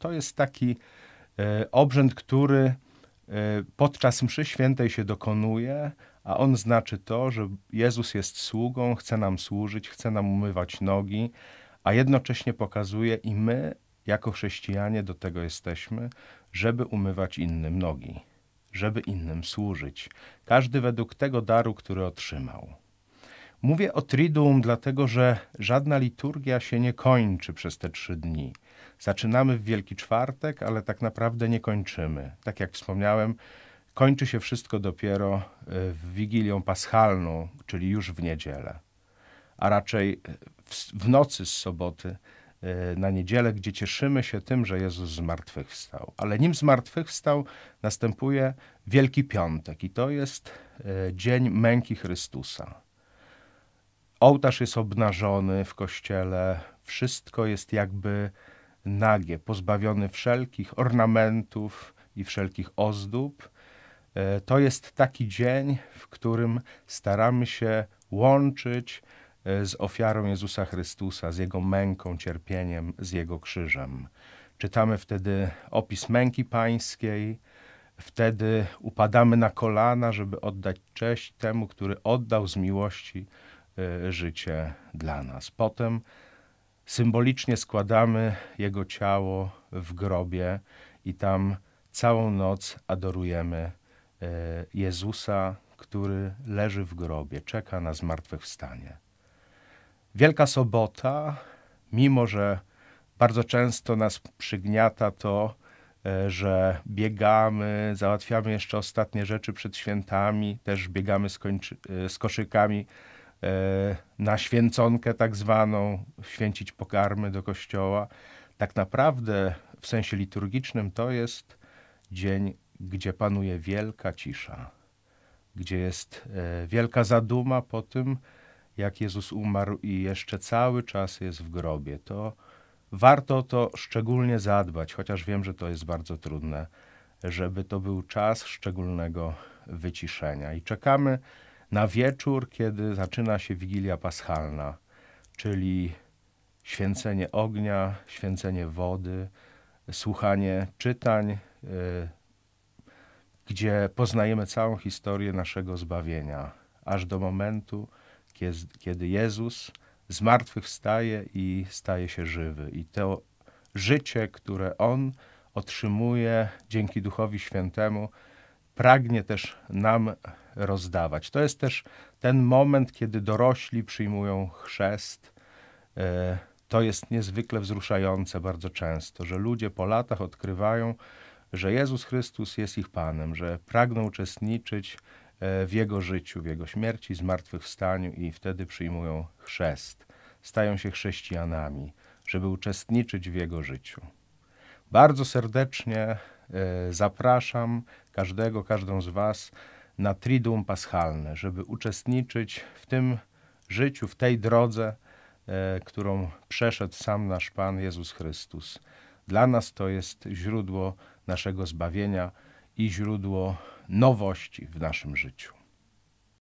To jest taki e, obrzęd, który e, podczas mszy świętej się dokonuje, a on znaczy to, że Jezus jest sługą, chce nam służyć, chce nam umywać nogi, a jednocześnie pokazuje i my, jako chrześcijanie, do tego jesteśmy, żeby umywać innym nogi, żeby innym służyć. Każdy według tego daru, który otrzymał. Mówię o Triduum, dlatego że żadna liturgia się nie kończy przez te trzy dni. Zaczynamy w Wielki Czwartek, ale tak naprawdę nie kończymy. Tak jak wspomniałem, kończy się wszystko dopiero e, w Wigilią Paschalną, czyli już w niedzielę. A raczej w, w nocy z soboty e, na niedzielę, gdzie cieszymy się tym, że Jezus zmartwychwstał. Ale nim zmartwychwstał, następuje Wielki Piątek i to jest e, dzień męki Chrystusa. Ołtarz jest obnażony w kościele, wszystko jest jakby nagie, pozbawiony wszelkich ornamentów i wszelkich ozdób. E, to jest taki dzień, w którym staramy się łączyć e, z ofiarą Jezusa Chrystusa, z Jego męką, cierpieniem, z Jego krzyżem. Czytamy wtedy opis męki pańskiej, wtedy upadamy na kolana, żeby oddać cześć temu, który oddał z miłości e, życie dla nas. Potem symbolicznie składamy Jego ciało w grobie i tam całą noc adorujemy E, Jezusa, który leży w grobie, czeka na zmartwychwstanie. Wielka Sobota, mimo że bardzo często nas przygniata to, e, że biegamy, załatwiamy jeszcze ostatnie rzeczy przed świętami, też biegamy z, kończy, e, z koszykami na święconkę tak zwaną, święcić pokarmy do kościoła. Tak naprawdę w sensie liturgicznym to jest dzień gdzie panuje wielka cisza, gdzie jest e, wielka zaduma po tym, jak Jezus umarł i jeszcze cały czas jest w grobie. To warto to szczególnie zadbać, chociaż wiem, że to jest bardzo trudne, żeby to był czas szczególnego wyciszenia. I czekamy na wieczór, kiedy zaczyna się Wigilia Paschalna, czyli święcenie ognia, święcenie wody, słuchanie czytań, e, gdzie poznajemy całą historię naszego zbawienia, aż do momentu, kiedy Jezus zmartwychwstaje i staje się żywy. I to życie, które On otrzymuje dzięki Duchowi Świętemu, pragnie też nam rozdawać. To jest też ten moment, kiedy dorośli przyjmują chrzest. E, to jest niezwykle wzruszające bardzo często, że ludzie po latach odkrywają, że Jezus Chrystus jest ich Panem, że pragną uczestniczyć e, w Jego życiu, w Jego śmierci, zmartwychwstaniu i wtedy przyjmują chrzest. Stają się chrześcijanami, żeby uczestniczyć w Jego życiu. Bardzo serdecznie zapraszam każdego, każdą z Was na Triduum Paschalne, żeby uczestniczyć w tym życiu, w tej drodze, e, którą przeszedł sam nasz Pan Jezus Chrystus. Dla nas to jest źródło naszego zbawienia i źródło nowości w naszym życiu.